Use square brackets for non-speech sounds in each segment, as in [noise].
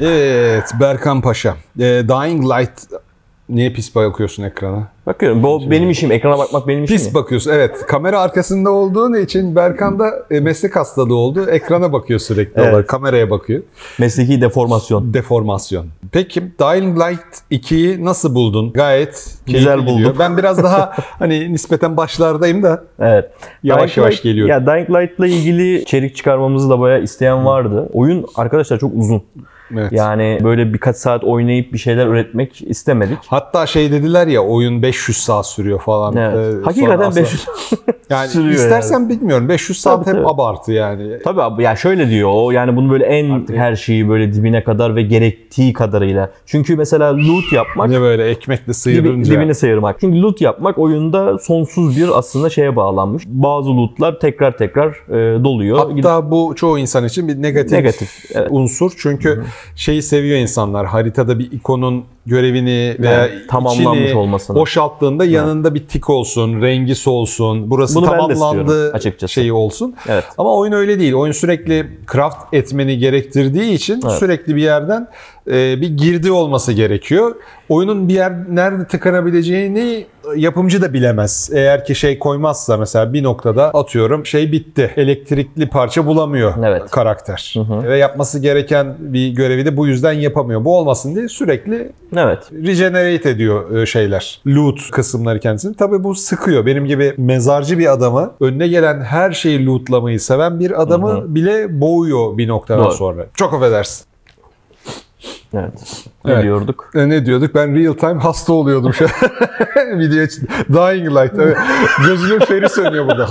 Evet Berkan Paşa. Ee, Dying Light Niye pis bakıyorsun ekrana? Bakıyorum. Bu benim işim. Ekrana bakmak benim işim. Pis bakıyorsun. Evet. Kamera arkasında olduğun için Berkan'da e, meslek hastalığı oldu. Ekrana bakıyor sürekli Evet. olarak. Kameraya bakıyor. Mesleki deformasyon. Deformasyon. Peki Dying Light 2'yi nasıl buldun? Gayet Güzel gidiyor. buldum. Ben biraz daha [laughs] hani nispeten başlardayım da Evet. Yavaş yavaş Light- geliyorum. Ya Dying Light'la ilgili içerik çıkarmamızı da bayağı isteyen vardı. Oyun arkadaşlar çok uzun. Evet. Yani böyle birkaç saat oynayıp bir şeyler üretmek istemedik. Hatta şey dediler ya oyun 500 saat sürüyor falan. Evet. Ee, Hakikaten aslında- 500 [laughs] Yani sürüyor istersen bilmiyorum 500 saat Tabii, hep tabii. abartı yani. Tabii abi ya şöyle diyor o yani bunu böyle en her şeyi böyle dibine kadar ve gerektiği kadarıyla. Çünkü mesela loot yapmak Ne böyle ekmekle dibi, sıyırınca. dibine sıyırmak. Çünkü loot yapmak oyunda sonsuz bir aslında şeye bağlanmış. Bazı lootlar tekrar tekrar e, doluyor. Hatta bu çoğu insan için bir negatif, Negatif, evet. unsur. Çünkü şeyi seviyor insanlar. Haritada bir ikonun görevini veya Yani tamamlanmış içini olmasını. boşalttığında yanında bir tik olsun, rengi solsun, burası Bunu tamamlandı açıkçası. şeyi olsun. Evet. Ama oyun öyle değil. Oyun sürekli craft etmeni gerektirdiği için Evet. sürekli bir yerden e, bir girdi olması gerekiyor. Oyunun bir yer nerede tıkanabileceğini yapımcı da bilemez. Eğer ki şey koymazsa mesela bir noktada atıyorum şey bitti. Elektrikli parça bulamıyor Evet. karakter. Ve yapması gereken bir görevi de bu yüzden yapamıyor. Bu olmasın diye sürekli Evet. regenerate ediyor e, şeyler. Loot kısımları kendisini. Tabii bu sıkıyor. Benim gibi mezarcı bir adamı önüne gelen her şeyi lootlamayı seven bir adamı bile boğuyor bir noktadan Doğru. sonra. Çok affedersin. Evet. Ne Evet. diyorduk? E, ne diyorduk? Ben real time hasta oluyordum şu an. [laughs] Video için. Dying Light. Evet. Gözümün feri sönüyor burada.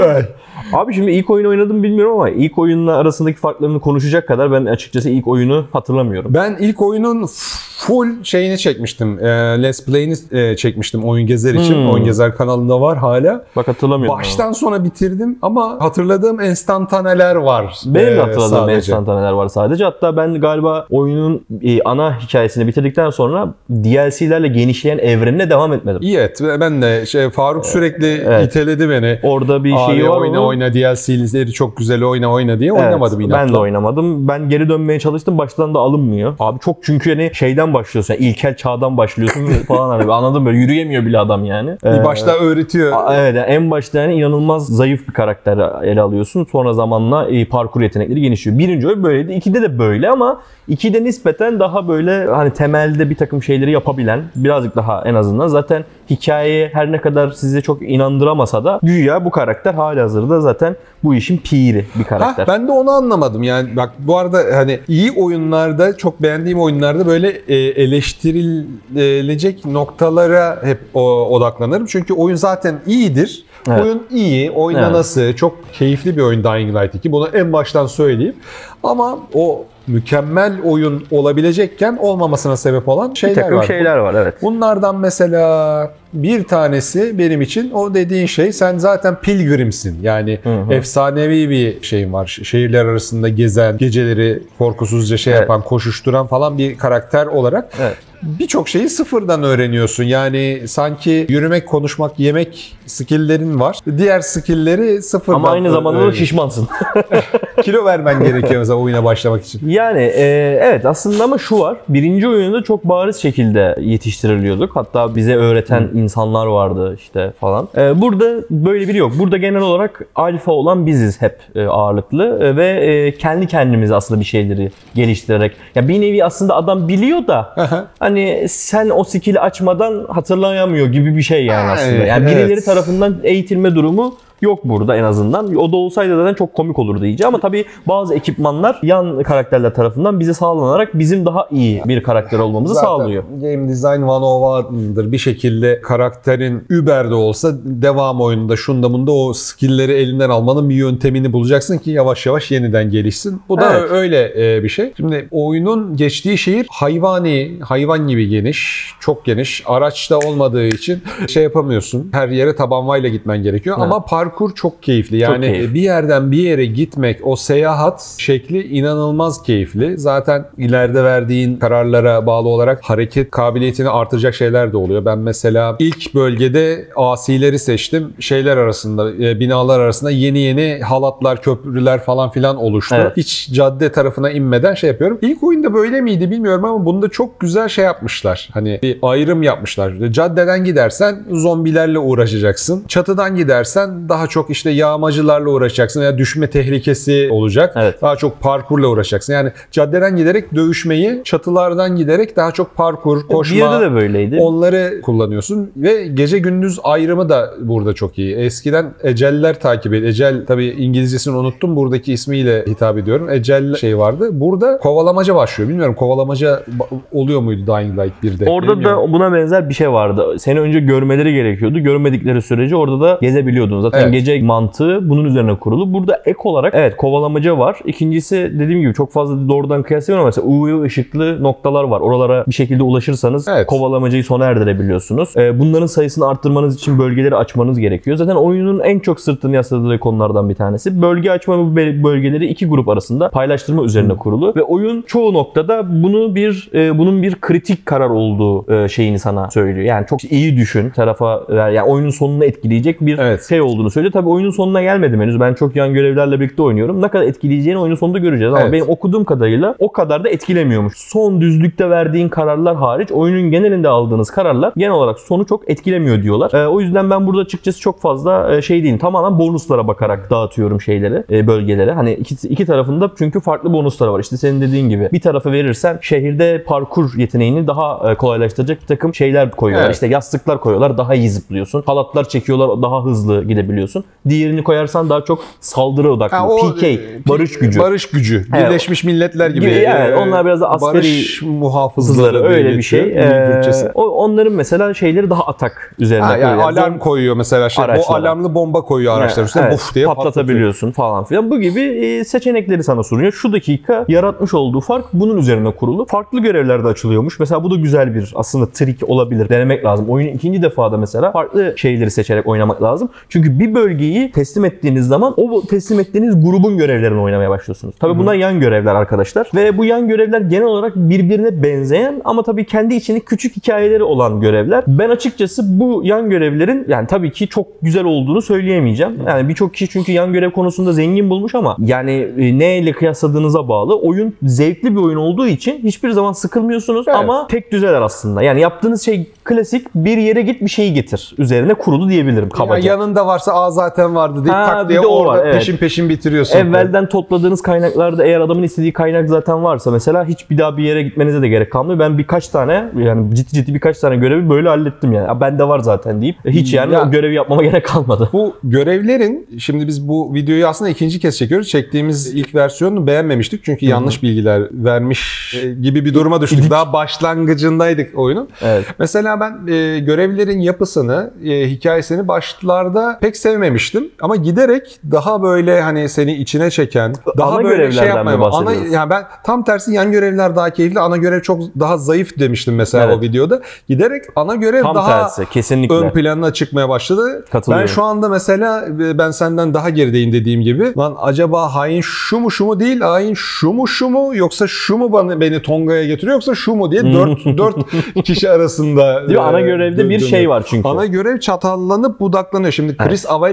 Ay. [laughs] Abi şimdi ilk oyun oynadım bilmiyorum ama ilk oyunla arasındaki farklarını konuşacak kadar ben açıkçası ilk oyunu hatırlamıyorum. Ben ilk oyunun full şeyini çekmiştim. E, Let's Play'ini e, çekmiştim Oyun Gezer için. Hmm. Oyun Gezer kanalında var hala. Bak hatırlamıyorum. Baştan sona bitirdim ama hatırladığım enstantaneler var. Benim e, de hatırladığım sadece. enstantaneler var sadece. Hatta ben galiba oyunun e, ana hikayesini bitirdikten sonra DLC'lerle genişleyen evrenine devam etmedim. İyi et. Ben de şey, Faruk sürekli evet. iteledi beni. Orada bir şeyi var oyna ama- oyna DLC'leri çok güzel oyna oyna diye Evet, oynamadım inatla. Ben de oynamadım. Ben geri dönmeye çalıştım. Baştan da alınmıyor. Abi çok çünkü hani şeyden başlıyorsun. Yani ilkel çağdan başlıyorsun [laughs] falan hani anladım böyle yürüyemiyor bile adam yani. Bir Ee, başta öğretiyor. A- Evet yani en başta yani inanılmaz zayıf bir karakter ele alıyorsun. Sonra zamanla e, parkur yetenekleri genişliyor. Birinci oyun böyleydi. İkide de böyle ama ikide nispeten daha böyle hani temelde bir takım şeyleri yapabilen birazcık daha en azından zaten hikayeye her ne kadar sizi çok inandıramasa da güya bu karakter halihazırda zaten bu işin piri bir Ha, karakter. ben de onu anlamadım. Yani bak bu arada hani iyi oyunlarda çok beğendiğim oyunlarda böyle e, eleştirilecek noktalara hep o, odaklanırım. Çünkü oyun zaten iyidir. Evet. Oyun iyi, oynanası, çok keyifli bir oyun Dying Light 2. Bunu en baştan söyleyeyim. Ama o mükemmel oyun olabilecekken olmamasına sebep olan bir şeyler takım var. şeyler var evet. Bunlardan mesela bir tanesi benim için o dediğin şey sen zaten pilgrimsin. Yani hı. efsanevi bir şeyin var. Şehirler arasında gezen, geceleri korkusuzca şey Evet. yapan, koşuşturan falan bir karakter olarak Evet. birçok şeyi sıfırdan öğreniyorsun. Yani sanki yürümek, konuşmak, yemek skill'lerin var. Diğer skill'leri sıfırdan Ama aynı zamanda da şişmansın. [laughs] Kilo vermen gerekiyor mesela oyuna başlamak için. Yani e, evet aslında ama şu var. Birinci oyunda çok bariz şekilde yetiştiriliyorduk. Hatta bize öğreten insanlar vardı işte falan. E, burada böyle biri yok. Burada genel olarak alfa olan biziz hep e, ağırlıklı E, ve e, kendi kendimize aslında bir şeyleri geliştirerek. Ya bir nevi aslında adam biliyor da hani sen o skill'i açmadan hatırlayamıyor gibi bir şey yani aslında. Yani Evet. birileri tarafından eğitilme durumu yok burada en azından. O da olsaydı zaten çok komik olurdu iyice ama tabii bazı ekipmanlar yan karakterler tarafından bize sağlanarak bizim daha iyi bir karakter olmamızı Zaten sağlıyor. Game Design 101'dır. Bir şekilde karakterin Uber'de olsa devam oyununda şunda bunda o skill'leri elinden almanın bir yöntemini bulacaksın ki yavaş yavaş yeniden gelişsin. Bu da Evet. öyle e, bir şey. Şimdi oyunun geçtiği şehir hayvani, hayvan gibi geniş, çok geniş. Araçta olmadığı için şey yapamıyorsun. Her yere tabanvayla gitmen gerekiyor. Evet. Ama parkur çok keyifli. Yani keyifli. bir yerden bir yere gitmek, o seyahat şekli inanılmaz keyifli. Zaten ileride verdiğin kararlara bağlı olarak hareket kabiliyetini artıracak şeyler de oluyor. Ben mesela ilk bölgede asileri seçtim. Şeyler arasında, e, binalar arasında yeni yeni halatlar, köprüler falan filan oluştu. Evet. Hiç cadde tarafına inmeden şey yapıyorum. İlk oyunda böyle miydi bilmiyorum ama bunda çok güzel şey yapmışlar. Hani bir ayrım yapmışlar. Caddeden gidersen zombilerle uğraşacaksın. Çatıdan gidersen daha çok işte yağmacılarla uğraşacaksın veya düşme tehlikesi olacak. Evet. Daha çok parkurla uğraşacaksın. Yani caddeden giderek dövüşmeyi, çatılardan giderek daha çok parkur, koşma. Bir de böyleydi. Onları kullanıyorsun ve gece gündüz ayrımı da burada çok iyi. Eskiden Eceller takip et. Ecel tabii İngilizcesini unuttum. Buradaki ismiyle hitap ediyorum. Ecel şey vardı. Burada kovalamaca başlıyor. Bilmiyorum kovalamaca oluyor muydu Dying Light 1'de? Orada Bilmiyorum. da buna benzer bir şey vardı. Seni önce görmeleri gerekiyordu. Görmedikleri sürece orada da gezebiliyordun. Zaten Evet. gece mantığı bunun üzerine kurulu. Burada ek olarak evet kovalamaca var. İkincisi dediğim gibi çok fazla doğrudan kıyaslayamıyorum ama mesela UV ışıklı noktalar var. Oralara bir şekilde ulaşırsanız Evet. kovalamacayı sona erdirebiliyorsunuz. Ee, bunların sayısını arttırmanız için bölgeleri açmanız gerekiyor. Zaten oyunun en çok sırtını yasladığı konulardan bir tanesi. Bölge açma bölgeleri iki grup arasında paylaştırma üzerine kurulu ve oyun çoğu noktada bunu bir e, bunun bir kritik karar olduğu e, şeyini sana söylüyor. Yani çok iyi düşün tarafa. Yani oyunun sonunu etkileyecek bir Evet. şey olduğunu söylüyor. Tabii oyunun sonuna gelmedim henüz. Ben çok yan görevlerle birlikte oynuyorum. Ne kadar etkileyeceğini oyunun sonunda göreceğiz. Ama Evet. benim okuduğum kadarıyla o kadar da etkilemiyormuş. Son düzlükte verdiğin kararlar hariç oyunun genelinde aldığınız kararlar genel olarak sonu çok etkilemiyor diyorlar. Ee, o yüzden ben burada açıkçası çok fazla e, şey değilim. Tamamen bonuslara bakarak dağıtıyorum şeyleri, e, bölgeleri. Hani iki, iki tarafında çünkü farklı bonuslar var. İşte senin dediğin gibi bir tarafa verirsen şehirde parkur yeteneğini daha e, kolaylaştıracak bir takım şeyler koyuyorlar. Evet. İşte yastıklar koyuyorlar. Daha iyi zıplıyorsun. Halatlar çekiyorlar. Daha hızlı gidebiliyorsun. Diğerini koyarsan daha çok saldırı odaklı. Ha, o, PK, e, barış gücü. Barış gücü. Evet. Birleşmiş Milletler gibi. Evet, e, onlar biraz da askeri Barış muhafızları öyle bir şey. Ee, onların mesela şeyleri daha atak üzerine Ha, yani Yani alarm koyuyor mesela şey. Bu Araçlara. alarmlı bomba koyuyor araçlar üstüne. Evet, Buf diye patlatıyor. patlatabiliyorsun falan filan. Bu gibi e, seçenekleri sana sunuyor. Şu dakika yaratmış olduğu fark bunun üzerine kurulu. Farklı görevler de açılıyormuş. Mesela bu da güzel bir aslında trik olabilir. Denemek lazım. Oyunun ikinci defada mesela farklı şeyleri seçerek oynamak lazım. Çünkü bir bölgeyi teslim ettiğiniz zaman o teslim ettiğiniz grubun görevlerini oynamaya başlıyorsunuz. Tabii bunlar yan görevler arkadaşlar. Ve bu yan görevler genel olarak birbirine benzeyen ama tabii kendi içinde küçük hikayeleri olan görevler. Ben açıkçası bu yan görevlerin yani tabii ki çok güzel olduğunu söyleyemeyeceğim. Yani birçok kişi çünkü yan görev konusunda zengin bulmuş ama yani e, neyle kıyasladığınıza bağlı. Oyun zevkli bir oyun olduğu için hiçbir zaman sıkılmıyorsunuz Evet. ama tek düzeler aslında. Yani yaptığınız şey klasik bir yere git bir şeyi getir. Üzerine kurulu diyebilirim Ya kabaca. yanında varsa aa zaten vardı deyip Ha, tak bir diye de o orada var, evet. peşin peşin bitiriyorsun. Evvelden topladığınız kaynaklarda eğer adamın istediği kaynak zaten varsa mesela hiç bir daha bir yere gitmenize de gerek kalmıyor. Ben birkaç tane yani ciddi ciddi birkaç tane görevi böyle hallettim yani. Ya bende var zaten deyip hiç yani Ya- o görevi yapmama [laughs] gerek kalmadı. Bu görevlerin şimdi biz bu videoyu aslında ikinci kez çekiyoruz. Çektiğimiz ilk versiyonu beğenmemiştik çünkü yanlış bilgiler vermiş e, gibi bir duruma düştük. Daha başlangıcındaydık oyunun. Evet. Mesela ben e, görevlerin yapısını, e, hikayesini başlarda pek sevmemiştim ama giderek daha böyle hani seni içine çeken, daha Ana böyle şey yapmaya ana yani ben tam tersi yan görevler daha keyifli, ana görev çok daha zayıf demiştim mesela Evet. o videoda. Giderek ana görev Tam daha tersi kesinlikle. ön planına çıkmaya başladı. Ben şu anda mesela e, ben senden daha gerideyim dediğim gibi. Lan acaba hain şu mu şu mu değil, hain şu mu şu mu yoksa şu mu bana beni Tonga'ya getiriyor yoksa şu mu diye dört, dört [laughs] kişi arasında Değil mi? Ana e, görevde bir şey var çünkü. Ana görev çatallanıp budaklanıyor. Şimdi Chris Avellone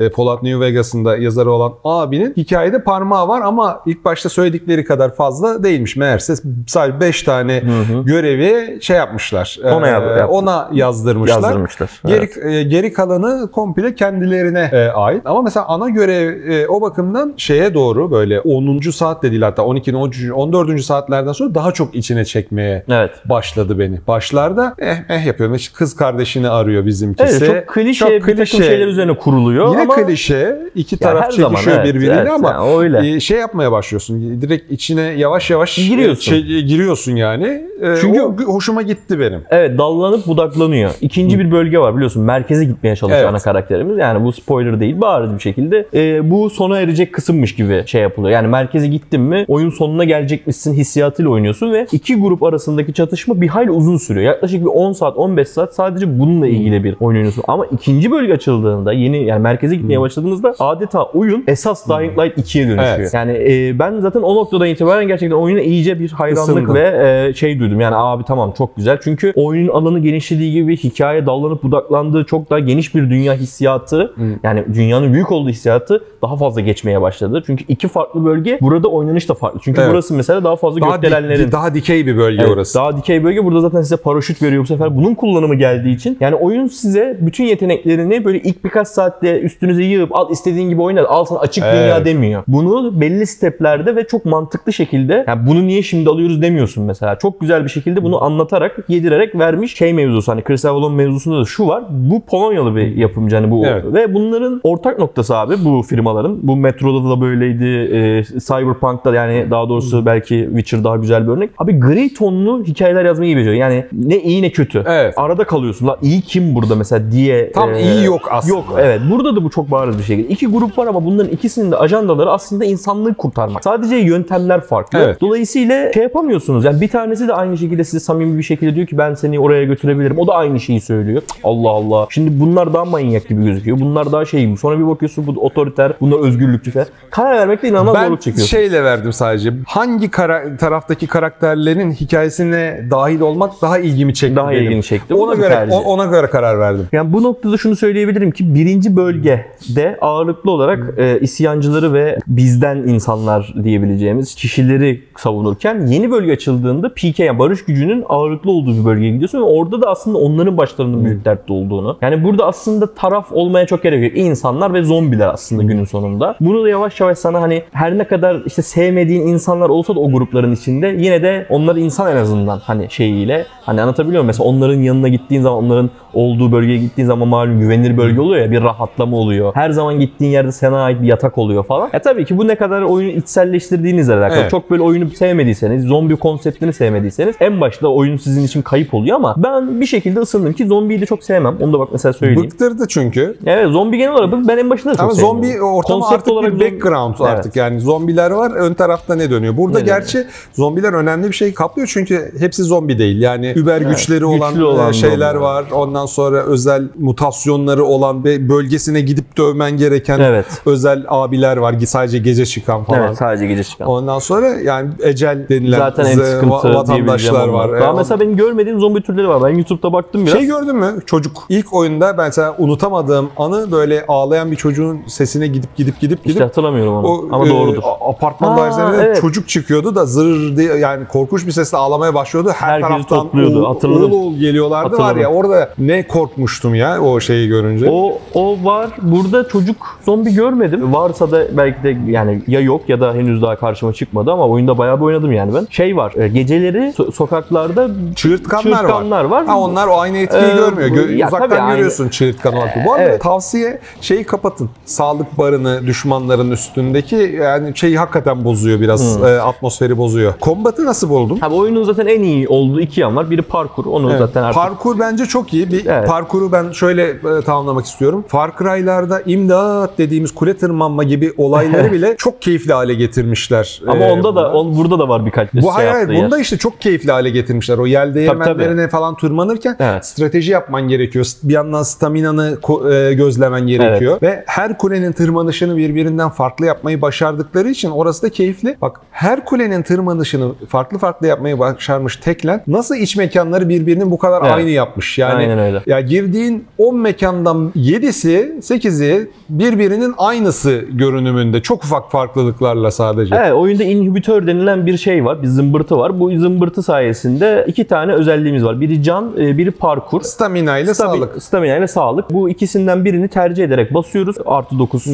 e, Fallout New Vegas'ın da yazarı olan abinin hikayede parmağı var ama ilk başta söyledikleri kadar fazla değilmiş. Meğerse sadece 5 tane görevi şey yapmışlar. Ona e, yap- yaptı. ona yazdırmışlar. Yazdırmışlar. Geri, e, geri kalanı komple kendilerine e, ait. Ama mesela ana görev e, o bakımdan şeye doğru böyle 10. saat de değil hatta 12. 13. 14. saatlerden sonra daha çok içine çekmeye Evet. başladı beni. Başlarda eh eh yapıyorum. İşte kız kardeşini arıyor bizimkisi. Evet, çok klişe Çok bir takım klişe. şeyler üzerine kuruluyor Yine ama klişe. iki Ya taraf her zaman, çekişiyor evet, birbiriyle evet, ama yani öyle. e, şey yapmaya başlıyorsun. Direkt içine yavaş yavaş Giriyorsun. şey- giriyorsun yani. E, Çünkü- o hoşuma gitti benim. Evet dallanıp budaklanıyor. İkinci bir bölge var biliyorsun. Merkeze gitmeye çalışıyor Evet. ana karakterimiz. Yani bu spoiler değil bariz bir şekilde. Ee, bu sona erecek kısımmış gibi şey yapılıyor. Yani merkeze gittin mi oyun sonuna gelecekmişsin hissiyatıyla oynuyorsun ve iki grup arasındaki çatışma bir hayli uzun sürüyor. Yaklaşık bir 10 saat 15 saat sadece bununla ilgili bir oyun oynuyorsun. Ama ikinci bölge açıldığında yeni gitmeye yani merkeze gitmeye başladığınızda adeta oyun esas Dying Light 2'ye dönüşüyor. Evet. Yani e, ben zaten o noktadan itibaren gerçekten oyuna iyice bir hayranlık Isındın. ve e, şey duydum. Yani abi tamam çok güzel. Çünkü oyunun alanı genişlediği gibi hikaye dallanıp budaklandığı çok daha geniş bir dünya hissiyatı yani dünyanın büyük olduğu hissiyatı daha fazla geçmeye başladı. Çünkü iki farklı bölge burada oynanış da farklı. Çünkü Evet. burası mesela daha fazla Daha, di- gökdelenlerin daha dikey bir bölge Evet, orası. Daha dikey bölge burada zaten size paraşüt veriyor bu sefer. Bunun kullanımı geldiği için yani oyun size bütün yeteneklerini böyle ilk birkaç saatte üstünüze yığıp al istediğin gibi oyna al sana açık Evet. dünya demiyor. Bunu belli steplerde ve çok mantıklı şekilde yani bunu niye şimdi alıyoruz demiyorsun mesela. Çok güzel bir şekilde bunu anlatarak yedirerek vermiş şey mevzusu hani Chris Avalon mevzusunda da şu var. Bu Polonyalı bir yapımcı hani bu Evet. ve bunların ortak noktası abi bu firmaların. Bu Metro'da da böyleydi. E, Cyberpunk'ta yani daha doğrusu belki Witcher daha güzel bir örnek. Abi gri tonlu hikayeler yazmayı iyi beceriyor. Yani ne iyi ne kötü. Evet. Arada kalıyorsun. La iyi kim burada mesela diye. Tam e, iyi yok aslında. Yok evet. Burada da bu çok bariz bir şekilde. İki grup var ama bunların ikisinin de ajandaları aslında insanlığı kurtarmak. Sadece yöntemler farklı. Evet. Dolayısıyla şey yapamıyorsunuz. Yani bir tanesi de aynı şekilde size samimi bir şekilde diyor ki ben seni oraya götürebilirim. O da aynı şeyi söylüyor. Allah Allah. Şimdi bunlar daha manyak gibi gözüküyor. Bunlar daha şey gibi. Sonra bir bakıyorsun bu otoriter, bunlar özgürlükçü falan. Karar vermekte inanılmaz Ben zorluk çekiyorsun. şeyle verdim sadece. Hangi kara- taraftaki karakterlerin hikayesine dahil olmak daha ilgimi çekti Daha benim. ilgini çekti. Ona bir göre tercih. ona göre karar verdim. Yani bu noktada şunu söyleyebilirim ki birinci bölgede ağırlıklı olarak e, isyancıları ve bizden insanlar diyebileceğimiz kişileri savunurken yeni bölge açıldığında PK yani barış gücünün ağırlıklı olduğu bir bölgeye gidiyorsun ve orada da aslında onların başlarının büyük dertte olduğunu. Yani burada aslında taraf olmaya çok gerek yok. İnsanlar ve zombiler aslında günün sonunda. Bunu da yavaş yavaş sana hani her ne kadar işte sevmediğin insanlar olsa da o grupların içinde yine de onlar insan en azından hani şeyiyle hani anlatabiliyor muyum? Mesela onların yanına gittiğin zaman onların olduğu bölgeye gittiğin zaman malum güvenilir bölge oluyor ya bir rahatlama oluyor. Her zaman gittiğin yerde sana ait bir yatak oluyor falan. E tabii ki bu ne kadar oyunu içselleştirdiğinizle alakalı. Evet. Çok böyle oyunu sevmediyseniz, zombi konseptini sevmediyseniz en başta oyun sizin için kayıp oluyor ama ben bir şekilde ısındım ki zombiyi de çok sevmem. Onu da bak mesela söyleyeyim. Bıktırdı çünkü. Evet zombi genel olarak ben en başında da çok Ama sevmiyorum. zombi ortamı Konsept artık olarak bir zombi- background Evet. artık yani zombiler var ön tarafta ne dönüyor? Burada Ne dönüyor? gerçi zombiler önemli bir şey kaplıyor çünkü hepsi zombi değil. Yani über güçleri olan, olan e, şeyler var. Ondan sonra özel mutasyonları olan ve bölgesine gidip dövmen gereken Evet. özel abiler var. Sadece gece çıkan falan. Evet sadece gece çıkan. Ondan sonra yani ecel denilen Zaten en sıkıntı va- vatandaşlar var. Daha E, mesela benim görmediğim zombi türleri var. Ben YouTube'da baktım biraz. şey gördün mü? Çocuk. İlk oyunda ben mesela unutamadığım anı böyle ağlayan bir çocuğun sesine gidip gidip gidip gidip İşte hatırlamıyorum onu. o Ama e, doğrudur. apartman Aa, dairelerinde evet. çocuk çıkıyordu da zırr diye yani korkunç bir sesle ağlamaya başlıyordu. Her Herkesi taraftan topluyordu, oğul, oğul oğul geliyorlardı var Hatırladım. ya orada ne korkmuştum ya o şeyi görünce. O o var. Burada çocuk zombi görmedim. Varsa da belki de yani ya yok ya da henüz daha karşıma çıkmadı ama oyunda bayağı bir oynadım yani ben. Şey var. e, Geceleri so- sokaklarda Çığırtkanlar, çığırtkanlar var. var. Ha onlar o aynı etkiyi Ee, görmüyor. Gö- ya uzaktan tabii aynı. görüyorsun çığırtkan olarak. Bu arada Evet. tavsiye şeyi kapatın. Sağlık barını düşmanların üstündeki yani şeyi hakikaten bozuyor biraz. Hmm. e, atmosferi bozuyor. Kombatı nasıl buldun? Abi oyunun zaten en iyi olduğu iki yan var. Biri parkur. Onu Evet. zaten artık Parkur bence çok iyi. Bir Evet. parkuru ben şöyle e, tamamlamak istiyorum. Far Cry'larda imdat dediğimiz kule tırmanma gibi olayları [laughs] bile çok keyifli hale getirmişler. ama Ee, onda da on, burada da var birkaç şey bu hayır, hayır yaptığı yer. bunda işte çok keyifli hale getirmişler. O yel değirmenlerine falan tırmanırken Evet. strateji yapman gerekiyor. Bir yandan staminanı e, gözlemen gerekiyor. Ve her kulenin tırmanışını birbirinden farklı yapmayı başardıkları için orası da keyifli. Bak her kulenin tırmanışını farklı farklı yapmayı başarmış Teklen nasıl iç mekanları birbirinin bu kadar Evet. aynı yapmış. Yani ya girdiğin 10 mekandan 7'si 8'i birbirinin aynısı görünümünde. Çok ufak farklılıklarla sadece. Evet oyunda inhibitör denilen bir şey var. Bir zımbırtı var. Bu zımbırtı sayesinde iki tane özelliğimiz var. Biri can, e, biri parkur. Stamina ile Stabi- sağlık. Stamina ile sağlık. Bu ikisinden birini tercih ederek basıyoruz. Artı 9 e,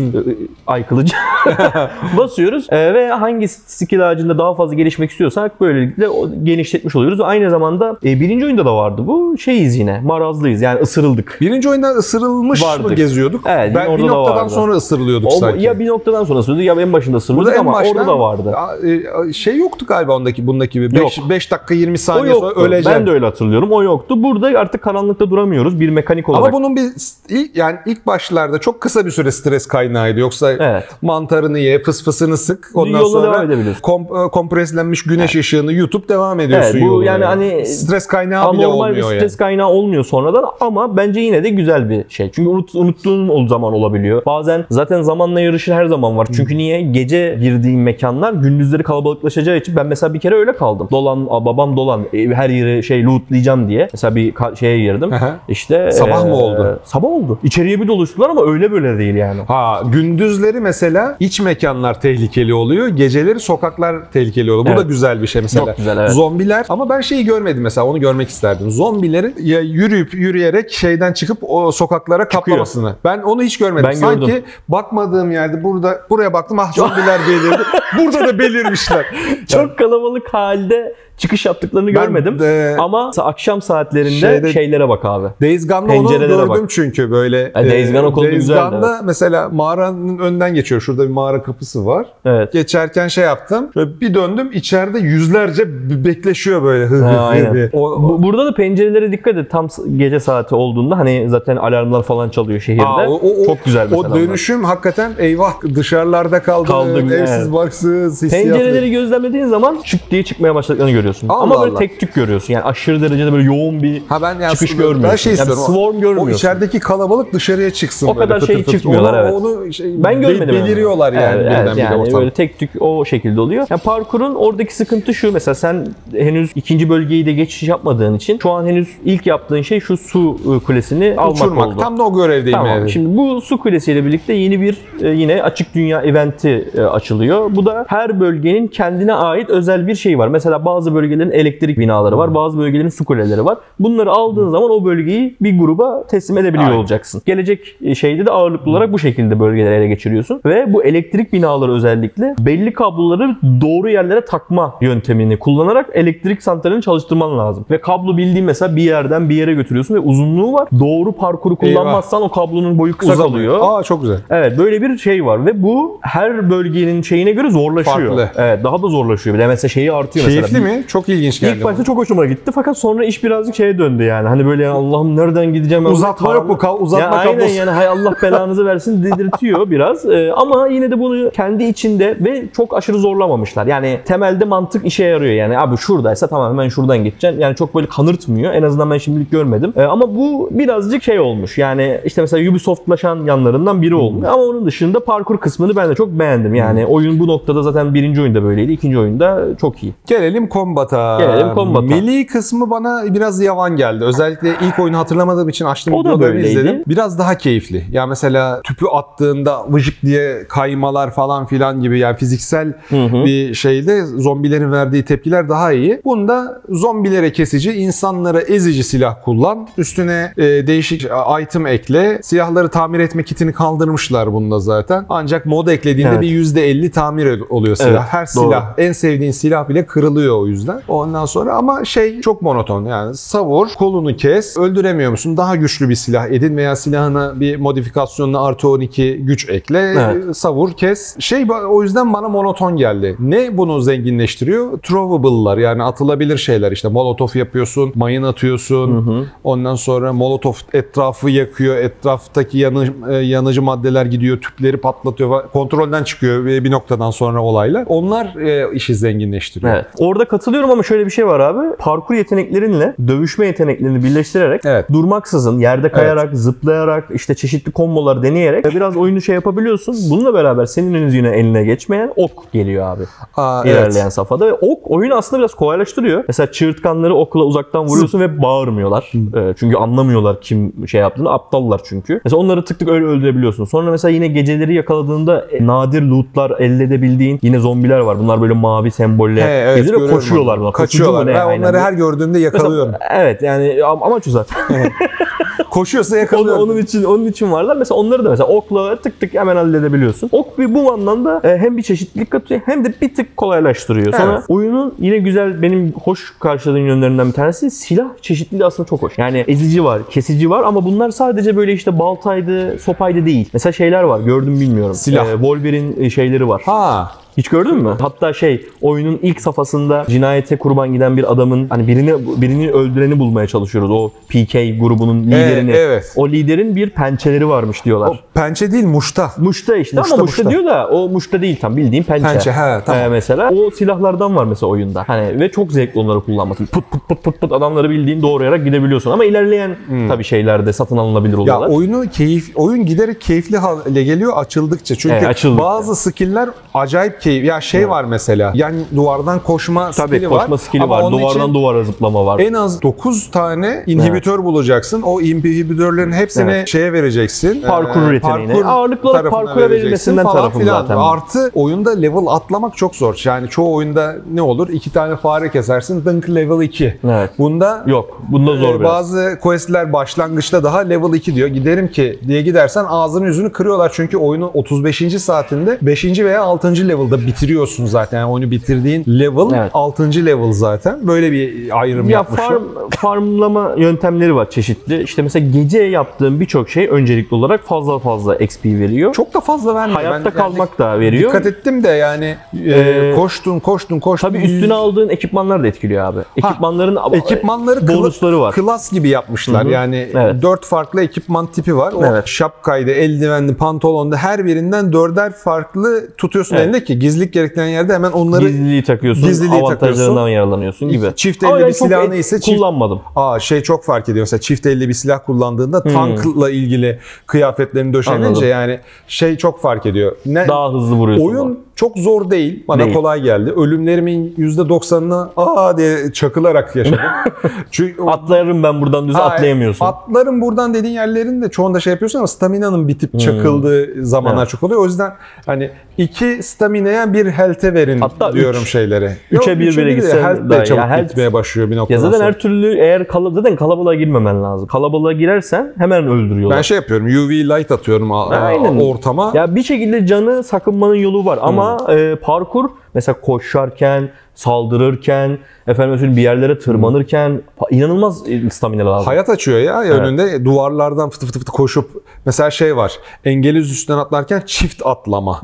ay kılıcı. [laughs] [laughs] basıyoruz. E, ve hangi skill ağacında daha fazla gelişmek istiyorsak böylelikle genişletmiş oluyoruz. Aynı zamanda e, birinci oyunda da vardı bu. Şeyiz yine. Marazlıyız. Yani ısırıldık. Birinci oyunda ısırılmış mı Vardık. Geziyorduk? Evet, ben orada bir da noktadan vardı. sonra ısırılıyorduk O, sanki. ya bir noktadan sonra ısırıldık ya en başında en ama başta orada da vardı. e, şey yoktu galiba ondaki bundaki gibi. 5 Yok. 5 dakika 20 O saniye sonra öleceksin. Ben de öyle hatırlıyorum. O yoktu. Burada artık karanlıkta duramıyoruz bir mekanik olarak. Ama bunun bir ilk yani ilk başlarda çok kısa bir süre stres kaynağıydı. Yoksa Evet. mantarını ye, fıs fısını sık. Ondan Yoluna sonra kom- e, kompreslenmiş güneş ışığını yutup devam ediyorsun Evet, bu yoluna. yani hani stres kaynağı bile anormal bir olmuyor stres yani. kaynağı olmuyor sonradan ama bence yine de güzel bir şey. Çünkü unut, unuttuğun zaman olabiliyor. Bazen zaten zamanla yarışır her zaman var. Çünkü niye? Gece girdiğin mekanlar gündüzleri kalabalıklaşacağı için ben mesela bir kere öyle kaldım. Dolan, babam dolan e, her yeri şey lootlayacağım diye. Mesela bir şeye girdim. Aha. İşte Sabah mı e, oldu? Sabah oldu. İçeriye bir doluştular ama öyle böyle değil yani. Ha gündüzleri mesela iç mekanlar tehlikeli oluyor. Geceleri sokaklar tehlikeli oluyor. Bu Evet. da güzel bir şey mesela. Çok güzel, evet. Zombiler ama ben şeyi görmedim mesela onu görmek isterdim. Zombileri ya yürüyüp yürüyerek şeyden çıkıp o sokaklara kaplamasını. Ben onu hiç görmedim. Ben Sanki gördüm. bakmadığım yerde burada buraya baktım ah zombiler belirdi. [laughs] burada da belirmişler. Çok kalabalık halde çıkış yaptıklarını Ben görmedim. de- Ama akşam saatlerinde Şeyde- şeylere bak abi. Days Gone'da onu gördüm bak. çünkü böyle. E, Days Gone o konuda Days güzeldi, Gone'da mesela mağaranın önden geçiyor. Şurada bir mağara kapısı var. Evet. Geçerken şey yaptım. Şöyle bir döndüm. içeride yüzlerce be- bekleşiyor böyle. Hı Ha, aynen. O, Bu- Burada da pencerelere dikkat et. Tam gece saati olduğunda hani zaten alarmlar falan çalıyor şehirde. Aa, o- o- o- Çok güzel mesela. O dönüşüm hakikaten eyvah dışarılarda kaldı. Kaldık, evsiz evet. barksız. onlar. hissiyatlı. Pencereleri gözlemlediğin zaman çık diye çıkmaya başladıklarını görüyorsun. Allah Ama böyle Allah. tek tük görüyorsun. Yani aşırı derecede böyle yoğun bir Ha ben yani çıkış ben görmüyorsun. şey Yani istiyorum. swarm görmüyorsun. O içerideki kalabalık dışarıya çıksın. O böyle kadar fıtır şey fıtır. çıkmıyorlar, Onu- evet. Onu şey, Ben görmedim. be- beliriyorlar yani. yani. Evet, evet, yani böyle tek tük o şekilde oluyor. Yani parkurun oradaki sıkıntı şu. Mesela sen henüz ikinci bölgeyi de geçiş yapmadığın için şu an henüz ilk yaptığın şey şu su e, kulesini almak Uçurmak. oldu. Tam da o görevdeyim Tamam. yani. Şimdi bu su kulesiyle birlikte yeni bir e, yine açık dünya eventi e, açılıyor. Bu da her bölgenin kendine ait özel bir şey var. Mesela bazı bölgelerin elektrik binaları var, bazı bölgelerin su kuleleri var. Bunları aldığın zaman o bölgeyi bir gruba teslim edebiliyor Aynen. olacaksın. Gelecek e, şeyde de ağırlıklı olarak bu şekilde bölgeleri ele geçiriyorsun ve bu elektrik binaları özellikle belli kabloları doğru yerlere takma yöntemini kullanarak elektrik santralini çalıştırman lazım. Ve kablo bildiğin mesela bir yerden bir yere götürüyorsun ve uzunluğu var. Doğru parkuru Eyvah. kullanmazsan o kablonun boyu kısa Uzamıyor. kalıyor. Aa çok güzel. Evet böyle bir şey var ve bu her bölgenin şeyine göre zorlaşıyor. Farklı. Evet daha da zorlaşıyor. Bir de mesela şeyi artıyor Keyifli mesela. mi? Çok ilginç geldi. İlk başta çok hoşuma gitti fakat sonra iş birazcık şeye döndü yani. Hani böyle Allah'ım nereden gideceğim? Uzatma yok mu? Ka- uzatma ya aynen kablosu. yani hay Allah belanızı versin [laughs] dedirtiyor biraz. Ee, ama yine de bunu kendi içinde ve çok aşırı zorlamamışlar. Yani temelde mantık işe yarıyor yani. Abi şuradaysa tamam hemen şuradan gideceksin. Yani çok böyle kanırtmıyor. En azından ben şimdilik görmedim. Ee, ama bu birazcık şey olmuş. Yani işte mesela Ubisoft'laşan yanlarından biri olmuş. Hmm. Ama onun dışında parkur kısmını ben de çok beğendim. Yani oyun bu noktada zaten birinci oyunda böyleydi. ikinci oyunda çok iyi. Gelelim Kombat'a. Gelelim Kombat'a. Melee kısmı bana biraz yavan geldi. Özellikle ilk oyunu hatırlamadığım için açtım O da böyleydi. izledim. Biraz daha keyifli. Ya mesela tüpü attığında vıcık diye kaymalar falan filan gibi yani fiziksel bir şeyde zombilerin verdiği tepkiler daha iyi. Bunda zombilere kesici, insanlara ezici silah kullan. Üstüne e, değişik item ekle. Silahları tamir etme kitini kaldırmışlar bunda zaten. Ancak mod eklediğinde Evet. bir %50 tamir oluyor silah. Evet, Her doğru. silah en sevdiğin silah bile kırılıyor o yüzden. Ondan sonra ama şey çok monoton yani savur, kolunu kes, öldüremiyor musun? Daha güçlü bir silah edin veya silahına bir modifikasyonla artı 12 güç ekle, Evet. savur, kes. Şey o yüzden bana monoton geldi. Ne bunu zenginleştiriyor? Throwable'lar yani atılabilir şeyler işte molotof yapıyorsun, mayın atıyorsun. Ondan sonra molotof etrafı yakıyor, etraftaki yanı, e, yanıcı maddeler gidiyor, tüpleri patlatıyor. falan. Kontrolden çıkıyor bir noktadan sonra olaylar. Onlar e, işi zenginleştiriyor. Evet. Orada katılıyorum ama şöyle bir şey var abi. Parkur yeteneklerinle dövüşme yeteneklerini birleştirerek Evet. durmaksızın yerde kayarak, zıplayarak, işte çeşitli kombolar deneyerek biraz oyunu şey yapabiliyorsun. Bununla beraber senin henüz yine eline geçmeyen ok geliyor abi. Aa, evet. ilerleyen safhada ve ok oyunu aslında biraz kolaylaştırıyor. Mesela çığırtkanları okla uzaktan vuruyorsun ve bağırmıyorlar. Ee, çünkü anlamıyorlar kim şey yaptığını. Aptallar çünkü. Mesela onları tık tık öyle öldürebiliyorsun. Sonra mesela yine geceleri yakaladığında e, nadir lootlar elde edebildiğin yine zombiler var. Bunlar böyle mavi sembolle He, evet, geziyor Kaçıyorlar. Mu ne? Ben Aynen. onları her gördüğümde yakalıyorum. Mesela- evet yani am- amaç zaten. [laughs] Koşuyorsa Onun, yakalıyorum. onun için onun için varlar. Mesela onları da mesela okla tık tık hemen halledebiliyorsun. Ok bir bu anlamda e, hem bir çeşitlilik katıyor hem de bir tık kolaylaştırıyor. Sonra Evet. oyunun yine güzel benim hoş karşıladığım yönlerinden bir tanesi silah çeşitliliği aslında çok hoş. Yani ezici var, kesici var ama bunlar sadece böyle işte baltaydı, sopaydı değil. Mesela şeyler var gördüm bilmiyorum. Silah. E, Wolverine şeyleri var. Ha. Hiç gördün mü? Hatta şey oyunun ilk safhasında cinayete kurban giden bir adamın hani birini birini öldüreni bulmaya çalışıyoruz. O PK grubunun liderini. evet. O liderin bir pençeleri varmış diyorlar. O pençe değil muşta. Muşta işte Muşta, ama muşta, muşta. diyor da o muşta değil tam bildiğin pençe. Pençe, he, tamam. Ee, mesela o silahlardan var mesela oyunda. Hani ve çok zevkli onları kullanması. Pıt pıt pıt pıt pıt adamları bildiğin doğrayarak gidebiliyorsun ama ilerleyen tabii şeylerde satın alınabilir Hmm. Ya oluyorlar. oyunu keyif oyun giderek keyifli hale geliyor açıldıkça. Çünkü Evet, açıldıkça. bazı skill'ler acayip keyif. Ya şey var mesela. Yani duvardan koşma Tabii skill'i var. koşma skill'i Ama var. Duvardan duvara zıplama var. en az 9 tane inhibitör bulacaksın. O inhibitörlerin hepsini Evet. şeye vereceksin. Parkur yeteneğine. Ağırlıklı olarak parkura verilmesinden tarafım filan. zaten. Artı oyunda level atlamak çok zor. Yani çoğu oyunda ne olur? İki tane fare kesersin. Dınk level 2. Evet. Bunda Yok. Bunda zor ee, biraz. Bazı questler başlangıçta daha level 2 diyor. Giderim ki diye gidersen ağzını yüzünü kırıyorlar. Çünkü oyunun 35. saatinde 5. veya 6. level'da bitiriyorsun zaten. Yani oyunu bitirdiğin level Evet. 6. level zaten. Böyle bir ayrım Ya yapmışlar. farm, farmlama yöntemleri var çeşitli. İşte mesela gece yaptığın birçok şey öncelikli olarak fazla fazla XP veriyor. Çok da fazla vermiyor. Hayatta Ben yani kalmak da veriyor. Dikkat ettim de yani e, Ee, koştun koştun koştun. Tabii üstüne aldığın ekipmanlar da etkiliyor abi. Ekipmanların Ekipmanları kla- bonusları var. Klas gibi yapmışlar. Yani Evet. dört farklı ekipman tipi var. O Evet. şapkaydı, eldivenli, pantolonda her birinden dörder farklı tutuyorsun Evet. elinde ki gizlilik gerektiren yerde hemen onları Gizliliği takıyorsun, Gizliliği avantajlarından takıyorsun. yararlanıyorsun gibi. Çift elli yani bir silahını ise çift- kullanmadım. Aa şey çok fark ediyor. Mesela çift elli bir silah kullandığında Hmm. tankla ilgili kıyafetlerini döşenince Anladım. yani şey çok fark ediyor. Ne, Daha hızlı vuruyorsun. Oyun çok zor değil. Bana Değil. kolay geldi. Ölümlerimin %90'ını aa diye çakılarak yaşadım. [laughs] Çünkü Atlarım ben buradan düz Ha, atlayamıyorsun. Atların buradan dediğin yerlerin de çoğunda şey yapıyorsun ama staminanın bitip çakıldığı zamanlar Hmm. Evet. çok oluyor. O yüzden hani iki staminaya bir health'e verin Hatta diyorum üç. şeylere. Üçe bir de gitsen health daha çabuk Ya health- bitmeye başlıyor bir noktadan Ya zaten sonra. her türlü eğer kala, zaten kalabalığa girmemen lazım. Kalabalığa girersen hemen öldürüyorlar. Ben şey yapıyorum UV light atıyorum Aynen. ortama. Ya bir şekilde canı sakınmanın yolu var ama Hmm. E, parkur mesela koşarken, saldırırken, efendim bir yerlere tırmanırken pa- inanılmaz e, stamina lazım. Hayat açıyor ya önünde duvarlardan fıtı fıtı fıtı koşup mesela şey var engeliz üstünden atlarken çift atlama.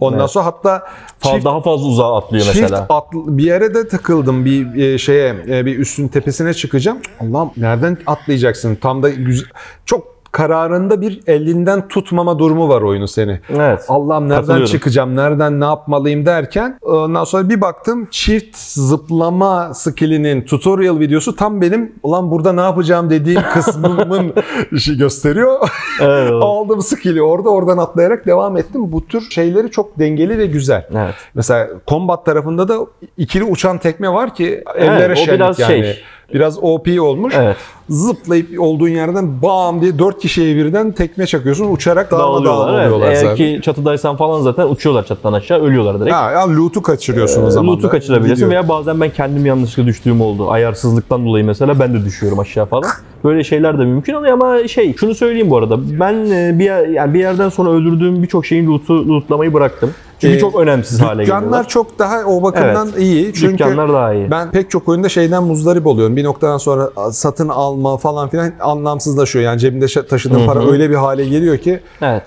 Ondan sonra hatta Fa- çift daha fazla uzağa atlıyor Çift mesela. atl- bir yere de takıldım bir e, şeye e, bir üstün tepesine çıkacağım. Allah'ım nereden atlayacaksın? Tam da güzel, çok kararında bir elinden tutmama durumu var oyunu seni. Evet. Allah'ım nereden çıkacağım, nereden ne yapmalıyım derken ondan sonra bir baktım çift zıplama skillinin tutorial videosu tam benim ulan burada ne yapacağım dediğim [laughs] kısmımın işi gösteriyor. Evet. [laughs] Aldım skill'i orada oradan atlayarak devam ettim. Bu tür şeyleri çok dengeli ve güzel. Evet. Mesela combat tarafında da ikili uçan tekme var ki ellere Evet, o şenlik biraz yani. şey. Biraz OP olmuş. Evet. Zıplayıp olduğun yerden bam diye dört kişiye birden tekme çakıyorsun. Uçarak dağılma dağılma Dağılıyorlar. Evet. oluyorlar Eğer zaten. ki çatıdaysan falan zaten uçuyorlar çatıdan aşağı ölüyorlar direkt. Ha, ya loot'u kaçırıyorsun o zaman Loot'u kaçırabilirsin Gidiyor. veya bazen ben kendim yanlışlıkla düştüğüm oldu. Ayarsızlıktan dolayı mesela ben de düşüyorum aşağı falan. Böyle şeyler de mümkün oluyor ama şey şunu söyleyeyim bu arada. Ben e, bir yer, yani bir yerden sonra öldürdüğüm birçok şeyin loot'u lootlamayı bıraktım. Çünkü Ee, çok önemsiz hale geliyorlar. Dükkanlar çok daha o bakımdan Evet. iyi. Çünkü Dükkanlar daha iyi. ben pek çok oyunda şeyden muzdarip oluyorum. Bir noktadan sonra satın alma falan filan anlamsızlaşıyor. Yani cebinde şa- taşıdığın para öyle bir hale geliyor ki Evet.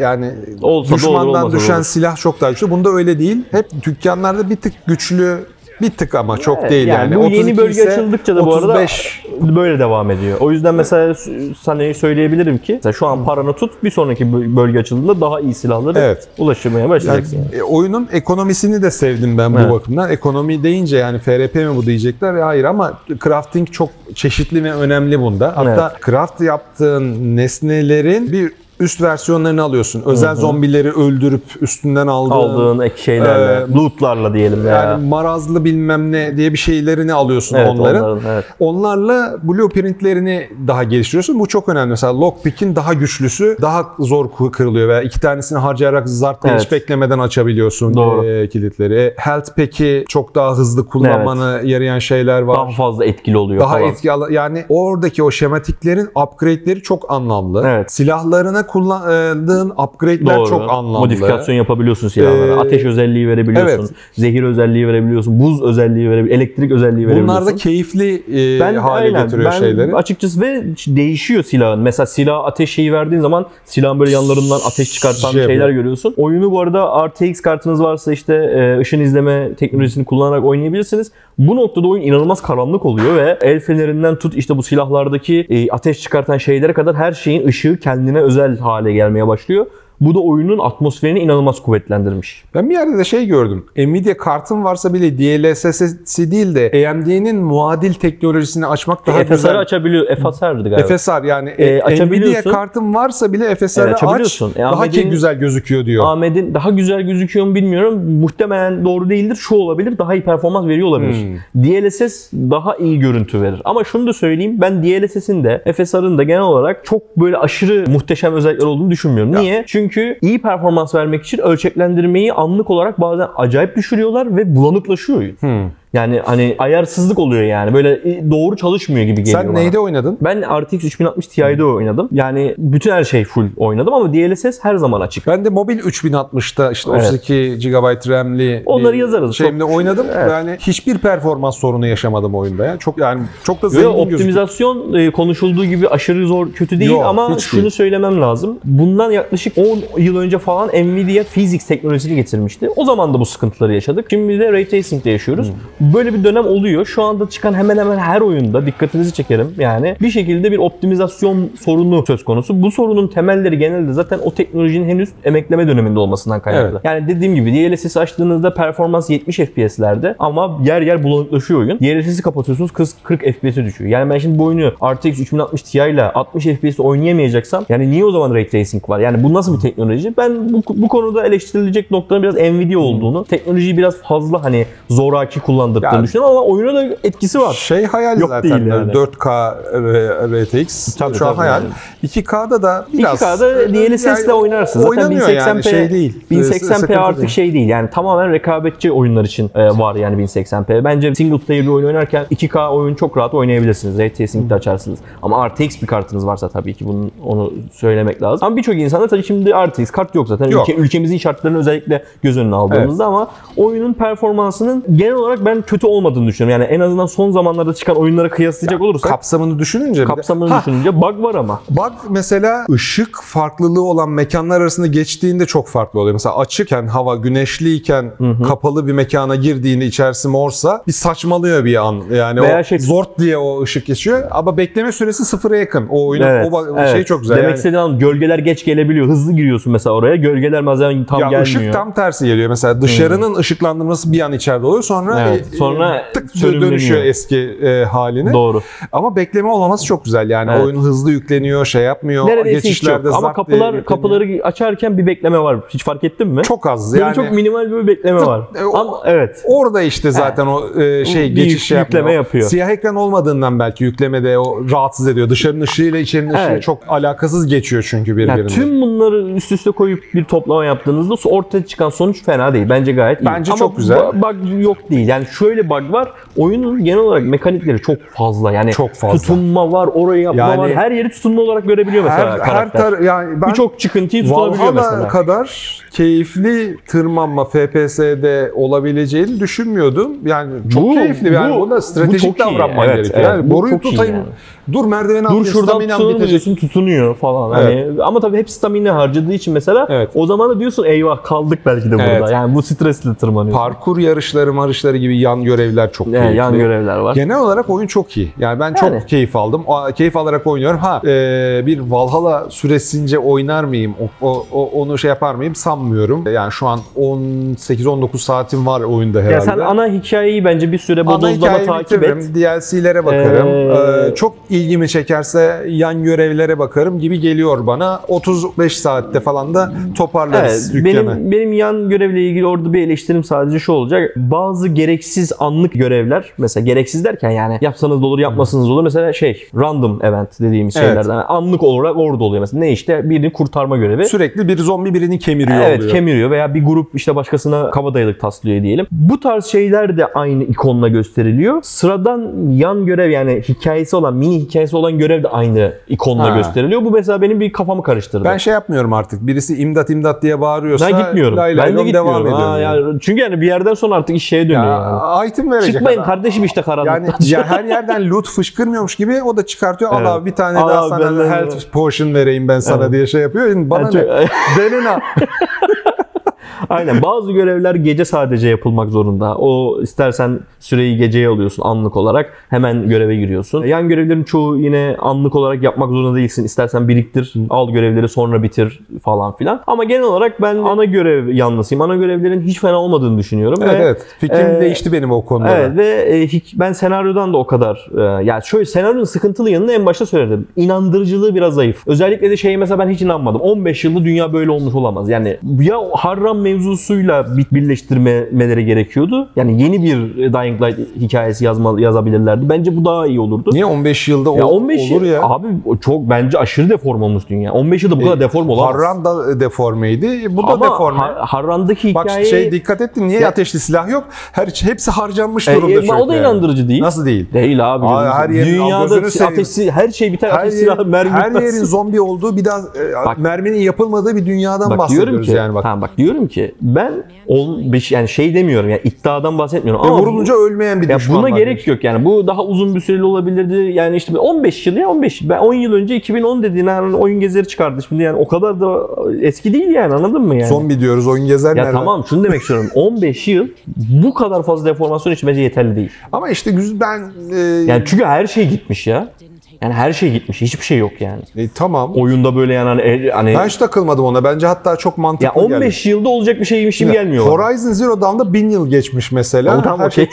yani Olsa da olur, düşmandan da düşen olur. silah çok daha güçlü. Bunda öyle değil. Hep dükkanlarda bir tık güçlü bir tık ama çok Evet, değil yani. bu yeni 32 bölge ise açıldıkça da bu arada 35 böyle devam ediyor. O yüzden mesela sana söyleyebilirim ki mesela şu an paranı tut bir sonraki bö- bölge açıldığında daha iyi silahları Evet. ulaşmaya Yani, başlayacaksın. Yani. e, oyunun ekonomisini de sevdim ben bu Evet. bakımdan. Ekonomi deyince yani FRP mi bu diyecekler hayır ama crafting çok çeşitli ve önemli bunda. Hatta craft yaptığın nesnelerin bir üst versiyonlarını alıyorsun. Özel zombileri öldürüp üstünden aldığın, Aldığın ek şeylerle, Ee, lootlarla diyelim ya. yani marazlı bilmem ne diye bir şeylerini alıyorsun evet, onların. onların, evet. Onlarla blueprintlerini daha geliştiriyorsun. Bu çok önemli. Mesela lockpick'in daha güçlüsü daha zor kı- kırılıyor veya iki tanesini harcayarak zart diye hiç Evet. beklemeden açabiliyorsun Doğru. e, kilitleri. Health pack'i çok daha hızlı kullanmanı yarayan şeyler var. Daha fazla etkili oluyor Daha falan. etki al- yani oradaki o şematiklerin upgrade'leri çok anlamlı. Evet. Silahlarına silahlarına kullandığın upgrade'ler Doğru. çok anlamlı. Modifikasyon yapabiliyorsun silahlara. Ee, Ateş özelliği verebiliyorsun. evet. Zehir özelliği verebiliyorsun. Buz özelliği verebiliyorsun. Elektrik özelliği verebiliyorsun. Bunlar da keyifli e, ben hale aynen, getiriyor ben şeyleri. açıkçası ve değişiyor silahın. Mesela silah ateş şeyi verdiğin zaman silahın böyle yanlarından ateş çıkartan Şey şeyler yapıyor. görüyorsun. Oyunu bu arada RTX kartınız varsa işte e, ışın izleme teknolojisini kullanarak oynayabilirsiniz. Bu noktada oyun inanılmaz karanlık oluyor ve el fenerinden tut işte bu silahlardaki e, ateş çıkartan şeylere kadar her şeyin ışığı kendine özel hale gelmeye başlıyor. Bu da oyunun atmosferini inanılmaz kuvvetlendirmiş. Ben bir yerde de şey gördüm. Nvidia kartın varsa bile DLSS'i değil de AMD'nin muadil teknolojisini açmak daha FSR'ı güzel. açabiliyor. FSR'dı galiba. FSR yani E, e, Nvidia kartın varsa bile FSR'ı Evet, aç. E, daha ki güzel gözüküyor diyor. Ahmet'in daha güzel gözüküyor mu bilmiyorum. Muhtemelen doğru değildir. Şu olabilir. Daha iyi performans veriyor olabilir. Hmm. DLSS daha iyi görüntü verir. Ama şunu da söyleyeyim. Ben DLSS'in de FSR'ın da genel olarak çok böyle aşırı muhteşem özellikler olduğunu düşünmüyorum. Ya. Niye? Çünkü iyi performans vermek için ölçeklendirmeyi anlık olarak bazen acayip düşürüyorlar ve bulanıklaşıyor. Hmm. Yani hani ayarsızlık oluyor yani. Böyle doğru çalışmıyor gibi geliyor Sen bana. neyde oynadın? Ben RTX 3060 Ti'de oynadım. Yani bütün her şey full oynadım ama DLSS her zaman açık. Ben de mobil 3060'ta işte Evet. 32 GB RAM'li Onları yazarız. Şeyimde Çok- oynadım. Evet. Yani hiçbir performans sorunu yaşamadım oyunda ya. Çok yani çok da zengin gözüküyor. optimizasyon e, konuşulduğu gibi aşırı zor kötü değil Yok, ama şunu değil. söylemem lazım. Bundan yaklaşık 10 yıl önce falan Nvidia Physics teknolojisini getirmişti. O zaman da bu sıkıntıları yaşadık. Şimdi de Ray Tracing'de yaşıyoruz. Hmm. Böyle bir dönem oluyor. Şu anda çıkan hemen hemen her oyunda dikkatinizi çekerim. Yani bir şekilde bir optimizasyon sorunu söz konusu. Bu sorunun temelleri genelde zaten o teknolojinin henüz emekleme döneminde olmasından kaynaklı. Evet. Yani dediğim gibi DLSS'i açtığınızda performans 70 FPS'lerde ama yer yer bulanıklaşıyor oyun. DLSS'i kapatıyorsunuz 40, 40 FPS'e düşüyor. Yani ben şimdi bu oyunu RTX 3060 Ti ile 60 FPS'te oynayamayacaksam yani niye o zaman Ray Tracing var? Yani bu nasıl bir teknoloji? Ben bu, bu konuda eleştirilecek noktanın biraz Nvidia olduğunu, teknolojiyi biraz fazla hani zoraki kullandırdığını Ya- düşünüyorum ama oyuna da etkisi var. Şey hayal Yok zaten değil yani. 4K R- RTX Tabii, şu an hayal. yani. 2K'da da biraz 2K'da DLSS ile oynarsın. Zaten oynanıyor 1080p, yani şey değil. 1080p Sıkıntı artık değil. şey değil. Yani tamamen rekabetçi oyunlar için e, var yani 1080p. Bence single player bir oyun oynarken 2K oyun çok rahat oynayabilirsiniz. Tracing de açarsınız. Ama RTX bir kartınız varsa tabii ki bunun onu söylemek lazım. Ama birçok insanda tabii şimdi RTX kart yok zaten. Yok. Ülke, ülkemizin şartlarını özellikle göz önüne aldığımızda ama oyunun performansının genel olarak ben kötü olmadığını düşünüyorum. Yani en azından son zamanlarda çıkan oyunlara kıyaslayacak olursak kapsamını düşününce bir de- kapsamını Ha, düşününce bug var ama. Bak mesela ışık farklılığı olan mekanlar arasında geçtiğinde çok farklı oluyor. Mesela açıkken hava güneşliyken kapalı bir mekana girdiğinde içerisi morsa bir saçmalıyor bir an. Yani Veya o şey- zort diye o ışık geçiyor ama bekleme süresi sıfıra yakın. O oyunun Evet, o bak- evet. şey çok güzel. Demek yani. istediğim an gölgeler geç gelebiliyor. Hızlı giriyorsun mesela oraya. Gölgeler bazen tam ya gelmiyor. ışık tam tersi geliyor. Mesela dışarının ışıklandırması bir an içeride oluyor. Sonra Evet, e, sonra e, tık dönüşüyor eski e, haline. Doğru. Ama bekleme olmaması çok güzel. Yani Evet. oyun hızlı yükleniyor, şey yapmıyor. Neredeyse hiç yok. Geçişlerde Ama kapılar yükleniyor. kapıları açarken bir bekleme var. Hiç fark ettin mi? çok az. Böyle yani çok minimal bir bekleme var. e, o- Ama evet. Orada işte zaten o e, şey Bir geçiş şey yükleme yapıyor. Siyah ekran olmadığından belki yüklemede o rahatsız ediyor. Dışarının ışığıyla içerinin ışığı Evet. çok alakasız geçiyor çünkü birbirine. Yani tüm bunları üst üste koyup bir toplama yaptığınızda ortaya çıkan sonuç fena değil. Bence gayet iyi. Bence Ama çok güzel. Bug yok değil. Yani şöyle bug var. Oyunun genel olarak mekanikleri çok fazla. Yani Çok fazla. tutunma var, orayı yapma Yani- var. Her yeri tutunma olarak görebiliyor mesela her, her karakter. tar yani ben Birçok çıkıntıyı tutunabiliyor Valhalla mesela. kadar keyifli tırmanma FPS'de olabileceğini düşünmüyordum. Yani çok Bu- keyifli. Yani bu- bunda bu stratejik çok iyi. davranman Evet, gerekiyor. evet. Yani boruyu tutayım. yani. Dur merdiveni Dur şuradan tutunur mu bitecek. diyorsun tutunuyor falan. Hani ama tabii hep stamina harcadığı için mesela Evet. o zaman da diyorsun eyvah kaldık belki de burada. Evet. Yani bu stresle tırmanıyorsun. Parkur yarışları, marışları gibi yan görevler çok Yani keyifli. yan görevler var. Genel olarak oyun çok iyi. Yani ben Yani. çok keyif aldım. O- Keyif alarak oynuyorum. Ha e, bir Valhalla süresince oynar mıyım? O, o- o- onu şey yapar mıyım? Sanmıyorum. Yani şu an 18-19 saatim var oyunda herhalde. Ya sen ana hikayeyi bence bir süre bodozlama takip bitiririm. et. DLC'lere bakarım. Ee, Ee, çok ilgimi çekerse yan görevlere bakarım gibi geliyor bana. 35 saatte falan da toparlarız Evet, yükleme. benim benim yan görevle ilgili orada bir eleştirim sadece şu olacak. Bazı gereksiz anlık görevler mesela gereksiz derken yani yapsanız da olur yapmasanız da olur mesela şey random event dediğimiz Evet. şeylerden Yani anlık olarak orada oluyor mesela ne işte birini kurtarma görevi. Sürekli bir zombi birini kemiriyor Evet oluyor. kemiriyor veya bir grup işte başkasına kabadayılık taslıyor diyelim. Bu tarz şeyler de aynı ikonla gösteriliyor. Sıradan yan görev yani hikayesi olan mini hikayesi olan görev de aynı ikonla Ha. gösteriliyor. Bu mesela benim bir kafamı karıştırdı. ben şey yapmıyorum artık. Birisi imdat imdat diye bağırıyorsa Ben gitmiyorum. lay lay ben de gitmiyorum. devam ediyorum. Ha, yani. çünkü yani bir yerden sonra artık iş şeye dönüyor yani. Ya, item verecek Çıkmayın adam. kardeşim işte karanlıkta. Yani ya her [laughs] yerden loot fışkırmıyormuş gibi o da çıkartıyor. Evet. Al abi bir tane Al daha sana ben health potion vereyim ben sana Evet. diye şey yapıyor. Yani Bana Yani ne? çok- Benim ha. Aynen bazı görevler gece sadece yapılmak zorunda. O istersen süreyi geceye alıyorsun anlık olarak. Hemen göreve giriyorsun. Yan görevlerin çoğu yine anlık olarak yapmak zorunda değilsin. İstersen biriktir, al görevleri sonra bitir falan filan. Ama genel olarak ben ana görev yanlısıyım. Ana görevlerin hiç fena olmadığını düşünüyorum. Evet Ve- evet. Fikrim Ee, değişti benim o konuda. da. Evet ve e, ben senaryodan da o kadar e, yani şöyle senaryonun sıkıntılı yanını en başta söyledim. İnandırıcılığı biraz zayıf. Özellikle de şeye mesela ben hiç inanmadım. 15 yılda dünya böyle olmuş olamaz. Yani ya o Harran mevzusuyla bir birleştirmeleri gerekiyordu. Yani yeni bir Dying Light hikayesi yazma, yazabilirlerdi. Bence bu daha iyi olurdu. Niye 15 yılda Ya ol- 15 olur ya? Abi çok bence aşırı deform olmuş dünya. 15 yılda bu kadar deform olamaz. Harran da deformeydi. Bu da Ama deforme. Har- Harran'daki Bak hikaye şey dikkat ettin niye Ya- ateşli silah yok? Her hepsi harcanmış E, durumda e, o da yani. inandırıcı değil. Nasıl değil? Değil abi. Aa, her yerin- Dünyada ateşsi, her şey biter. Her, Ateş silahı, mermi her yerin zombi olduğu bir daha e, Bak- merminin yapılmadığı bir dünyadan Bak bahsediyoruz ki, yani bak. Ha, bak diyorum ki ben 15 yani şey demiyorum yani iddiadan bahsetmiyorum Ve ama vurulunca ölmeyen bir bu, ya düşman buna var. gerek yok yani. Bu daha uzun bir süreli olabilirdi. Yani işte 15 yıl ya 15. Ben 10 yıl önce 2010 dediğin yani oyun gezeri çıkardı. Şimdi yani o kadar da eski değil yani anladın mı yani? Zombi diyoruz oyun gezer ya nereden? tamam şunu demek istiyorum. [laughs] 15 yıl bu kadar fazla deformasyon için bence yeterli değil. Ama işte ben e, Yani çünkü her şey gitmiş ya. Yani her şey gitmiş. Hiçbir şey yok yani. e, tamam. Oyunda böyle yani hani, e, hani Ben hiç takılmadım ona. Bence hatta çok mantıklı ya 15 yılda olacak bir şeymiş gibi geldi. gelmiyor. Horizon Zero Dawn'da 1000 yıl geçmiş mesela. O tamam, Her o şey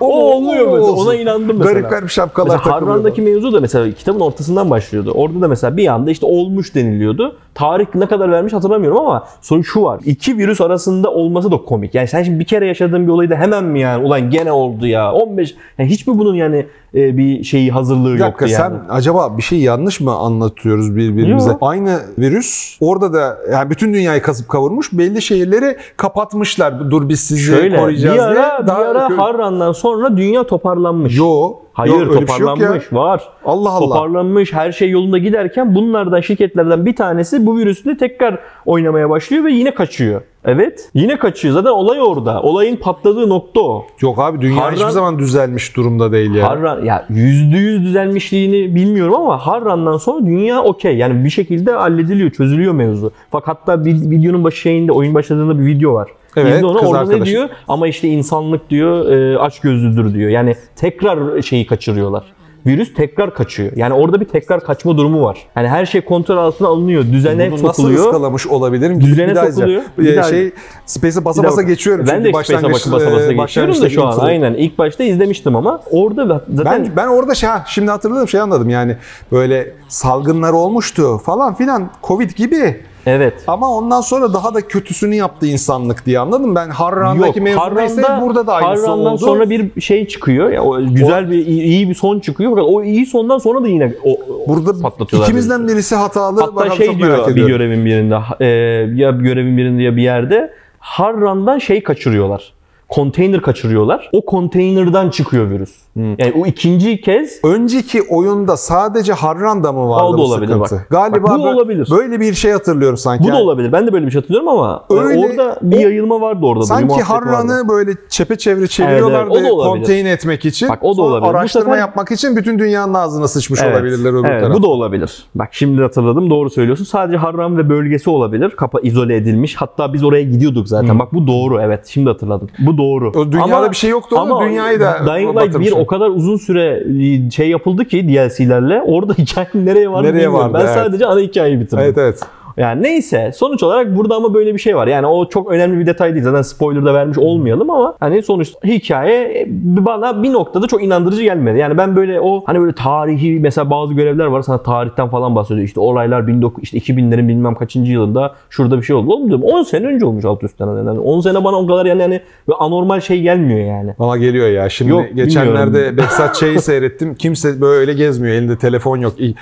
O oluyor olsun. Ona inandım mesela. Garip garip şapkalar Mesela. Harran'daki mevzu da mesela kitabın ortasından başlıyordu. Orada da mesela bir anda işte olmuş deniliyordu. Tarih ne kadar vermiş hatırlamıyorum ama sonuç şu var. İki virüs arasında olması da komik. Yani sen şimdi bir kere yaşadığın bir olayı da hemen mi yani ulan gene oldu ya 15 yani hiç mi bunun yani e, bir şeyi hazırlığı Bir dakika yoktu yani. sen acaba bir şey yanlış mı anlatıyoruz birbirimize? Yok. Aynı virüs orada da yani bütün dünyayı kasıp kavurmuş. Belli şehirleri kapatmışlar. Dur biz sizi Şöyle koruyacağız bir ara, diye. bir ara Harran'dan sonra dünya toparlanmış. Yo. Hayır yo, şey toparlanmış var. Allah Allah. Toparlanmış her şey yolunda giderken bunlardan şirketlerden bir tanesi bu virüsle tekrar oynamaya başlıyor ve yine kaçıyor. Evet yine kaçıyor zaten olay orada. Olayın patladığı nokta o. Yok abi dünya Harran- hiçbir zaman düzelmiş durumda değil ya. Harran ya yüzde yüz düzelmişliğini bilmiyorum ama Harran'dan sonra dünya okey. Yani bir şekilde hallediliyor, çözülüyor mevzu. Fakat hatta videonun başı şeyinde oyun başladığında bir video var. Evet, onu kız orada ne arkadaşı. diyor? Ama işte insanlık diyor e, aç gözlüdür diyor. Yani tekrar şeyi kaçırıyorlar. Virüs tekrar kaçıyor. Yani orada bir tekrar kaçma durumu var. Yani her şey kontrol altına alınıyor. Düzene Bunu nasıl sokuluyor. ıskalamış olabilirim? Gidip Düzene bir daha sokuluyor. Bir Ee, daha- şey Space'e basa Bir basa dakika. geçiyorum. Ben çünkü de Space'e başlangıç, basa basa e, geçiyorum da başlangıçta şu an. intro. Aynen. İlk başta izlemiştim ama orada da- zaten Ben ben orada şey ha, şimdi hatırladım şey anladım yani böyle salgınlar olmuştu falan filan Covid gibi evet. ama ondan sonra daha da kötüsünü yaptı insanlık diye anladım. Ben Harran'daki mevzu Harran'da- burada da aynısı Harran'dan oldu. sonra bir şey çıkıyor. Ya o güzel bir iyi, bir son çıkıyor. Fakat o iyi sondan sonra da yine o, o- burada patlatıyorlar. ikimizden birisi. birisi hatalı. Hatta Bakalım, şey diyor bir görevin birinde e, ya görevin birinde ya bir yerde Harran'dan şey kaçırıyorlar. Konteyner kaçırıyorlar. O konteynerden çıkıyor virüs. Hmm. Yani o ikinci kez Önceki oyunda sadece Harran'da mı vardı O da bu olabilir sıkıntı? bak. Galiba Bak bu böyle, olabilir. böyle bir şey hatırlıyorum sanki. bu da Yani olabilir. Ben de böyle bir şey hatırlıyorum ama e, Öyle- orada bir yayılma vardı orada. Sanki. Harran'ı böyle çepeçevre çeviriyorlardı Evet, evet, konteyn etmek için. Bak, o da Sonra olabilir. Bu Araştırma sefer- yapmak için bütün dünyanın ağzına sıçmış Evet. olabilirler öbür evet, tarafta. Bu da olabilir. Bak şimdi hatırladım. Doğru söylüyorsun. Sadece Harran ve bölgesi olabilir. Kapa izole edilmiş. Hatta biz oraya gidiyorduk zaten. Bak bu doğru. Evet şimdi hatırladım. Bu doğru. O dünyada bir şey yoktu ama dünyayı da Dying Light 1 batırmışlar. o kadar uzun süre şey yapıldı ki DLC'lerle. Orada [laughs] hikayenin nereye vardı Nereye bilmiyorum. vardı, ben evet. sadece ana hikayeyi bitirdim. Evet evet. Yani neyse sonuç olarak burada ama böyle bir şey var. Yani o çok önemli bir detay değil. Zaten spoiler da vermiş olmayalım ama hani sonuçta hikaye bana bir noktada çok inandırıcı gelmedi. Yani ben böyle o hani böyle tarihi mesela bazı görevler var sana tarihten falan bahsediyor. İşte olaylar 19 işte 2000'lerin bilmem kaçıncı yılında şurada bir şey oldu. Oğlum diyorum 10 sene önce olmuş alt üstten. Yani 10 sene bana o kadar yani, böyle anormal şey gelmiyor yani. Ama geliyor ya. Şimdi Yok, geçenlerde bilmiyorum. Behzat Ç'yi [laughs] seyrettim. Kimse böyle gezmiyor. Elinde telefon yok. İ-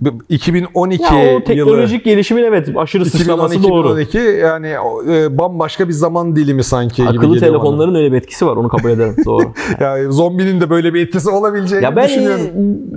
bu 2012 Ya o yılı. teknolojik gelişimin evet aşırı sıçraması doğru. 2012 yani e, bambaşka bir zaman dilimi sanki gibi Akıllı geliyor telefonların öyle bir etkisi var onu kabul ederim [laughs] doğru. bana. Yani zombinin de böyle bir etkisi olabileceğini Ya ben düşünüyorum.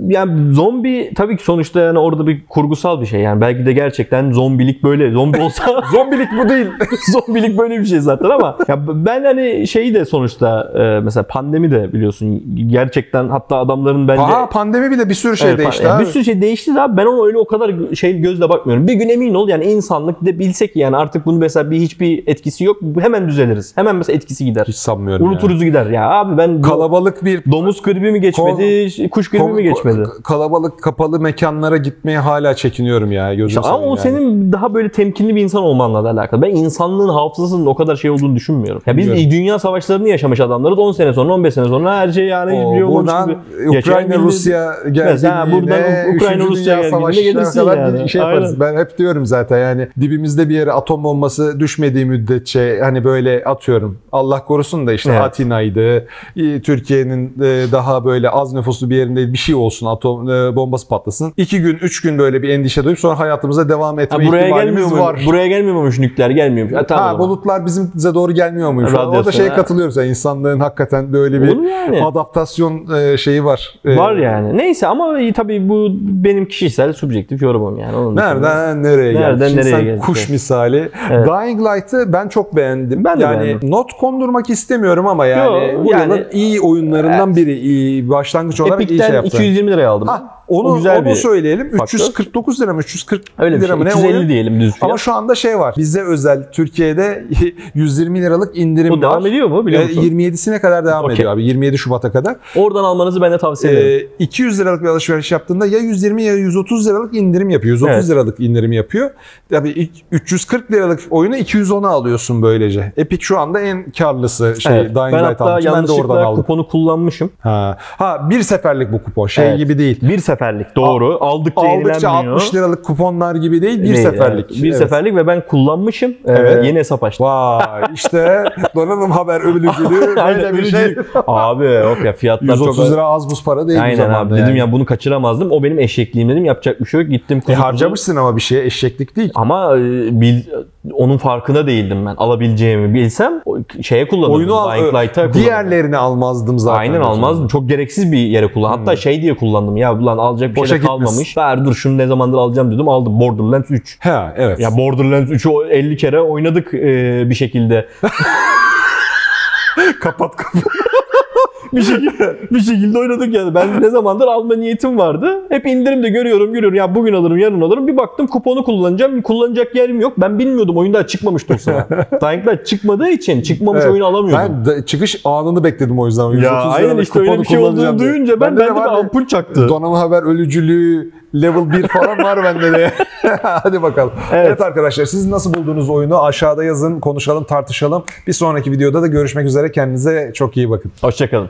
yani zombi tabii ki sonuçta yani orada bir kurgusal bir şey. Yani belki de gerçekten zombilik böyle. Zombi olsa [laughs] [laughs] Zombilik bu değil. zombilik böyle bir şey zaten ama ya ben hani şeyi de sonuçta e, mesela pandemi de biliyorsun gerçekten hatta adamların bence Aha pandemi bile bir sürü şey Evet, değişti yani abi. Bir sürü şey değişti de abi ben onu öyle o kadar şey gözle bakmıyorum. Bir gün emin ol yani insanlık de bilsek yani artık bunu mesela bir hiçbir etkisi yok. Hemen düzeliriz. Hemen mesela etkisi gider. Hiç sanmıyorum Unuturuz gider. Ya abi ben Kalabalık bir domuz gribi mi geçmedi, kuş gribi mi geçmedi? Kalabalık kapalı mekanlara gitmeye hala çekiniyorum ya. Gözüm İşte ama o senin daha böyle temkinli bir insan olmanla da alakalı. Ben insanlığın hafızasının o kadar şey olduğunu düşünmüyorum. Ya biz Bilmiyorum. dünya savaşlarını yaşamış adamlarız 10 sene sonra 15 sene sonra her şey yani şey olmamış buradan gibi. Ukrayna Rusya geldiğinde buradan Ukrayna Rusya geldiğinde gelirsin yani. şey yaparız. Ben hep diyorum zaten yani dibimizde bir yere atom bombası düşmediği müddetçe hani böyle atıyorum. Allah korusun da işte Evet. Atina'ydı. Türkiye'nin e, daha böyle az nüfuslu bir yerinde bir şey olsun atom e, bombası patlasın. İki gün, üç gün böyle bir endişe duyup sonra hayatımıza devam etme Ha, buraya ihtimalimiz gelmiyor mu? var. Buraya gelmiyormuş nükleer gelmiyormuş. Ha, tamam. Ha, o zaman. bulutlar bizimize doğru gelmiyor muymuş? O da Radyasyon, şeye ha. katılıyoruz. Yani insanlığın hakikaten böyle bir yani. adaptasyon e, şeyi var. Var yani. Neyse ama tabii bu benim kişisel subjektif yorumum yani. Onun Nereden nereye geldik? Nereden Şimdi nereye sen geldik? kuş misali. Evet. Dying Light'ı ben çok beğendim. Ben de yani beğendim. not kondurmak istemiyorum ama yani Yo, bu yani- yılın iyi oyunlarından biri. iyi başlangıç olarak iyi Epic'ten şey yaptı. 220 liraya aldım. Ha, onu, O güzel onu bir söyleyelim. faktör. 349 lira mı? 340 Öyle lira şey. mı? Ne 350 oyun? diyelim düz fiyat. Ama şu anda şey var. Bize özel Türkiye'de [laughs] 120 liralık indirim Bu var. devam ediyor mu biliyor musun? 27'sine kadar devam Okey. ediyor abi. 27 Şubat'a kadar. Oradan almanızı ben de tavsiye ederim. Ee, 200 liralık bir alışveriş yaptığında ya 120 ya 130 liralık indirim yapıyor. 130 Evet. liralık indirim yapıyor. Tabii ilk 340 liralık oyunu 210'a alıyorsun böylece. Epic şu anda en karlısı şey Evet. Dying ben Light hatta almış. Ben de oradan aldım. kuponu kullanmışım. Ha. ha bir seferlik bu kupon. Şey Evet. gibi değil. Bir seferlik doğru. Aldıkça, Aldıkça yenilenmiyor. 60 liralık kuponlar gibi değil. Bir Değil, seferlik. evet. Bir Evet. seferlik ve ben kullanmışım. Ee, Evet. Yeni hesap açtım. Vay [laughs] işte donanım haber övülücülüğü Aynen, böyle bir şey. Abi yok ya fiyatlar 130 çok... lira az buz para değil bu Aynen zamanda abi. Dedim yani. ya bunu kaçıramazdım. O benim eşekliğim dedim. Yapacak bir şey yok. Gittim E, kuzu kuzu- harcamışsın ama bir şeye eşeklik değil. Ama e, bil, onun farkında değildim ben. Alabileceğimi bilsem şeye kullanırdım. Oyunu al, Dying Light'a kullanırdım. diğerlerini almazdım zaten. Aynen almazdım. Çok gereksiz bir yere kullan. Hatta şey diye kullandım. Ya ulan alacak bir Boşa şey kalmamış. Ver dur şunu ne zamandır alacağım dedim. Aldım. Borderlands 3. Ha evet. Ya Borderlands 3'ü o 50 kere oynadık e, bir şekilde. [laughs] kapat kapat. Bir şekilde bir şekilde oynadık yani. Ben ne zamandır alma niyetim vardı. Hep indirimde görüyorum görüyorum. Ya bugün alırım yarın alırım. Bir baktım kuponu kullanacağım. Kullanacak yerim yok. Ben bilmiyordum oyun daha çıkmamıştı o sıra. [laughs] Dying çıkmadığı için çıkmamış Evet. oyunu alamıyordum. Ben de- çıkış anını bekledim o yüzden. ya 130 aynen işte öyle bir şey olduğunu diye. duyunca ben, Bende de var ya, ampul çaktı. Donanım haber ölücülüğü level 1 falan var bende de. [laughs] Hadi bakalım. Evet. Evet. arkadaşlar siz nasıl buldunuz oyunu? Aşağıda yazın, konuşalım, tartışalım. Bir sonraki videoda da görüşmek üzere. Kendinize çok iyi bakın. Hoşçakalın.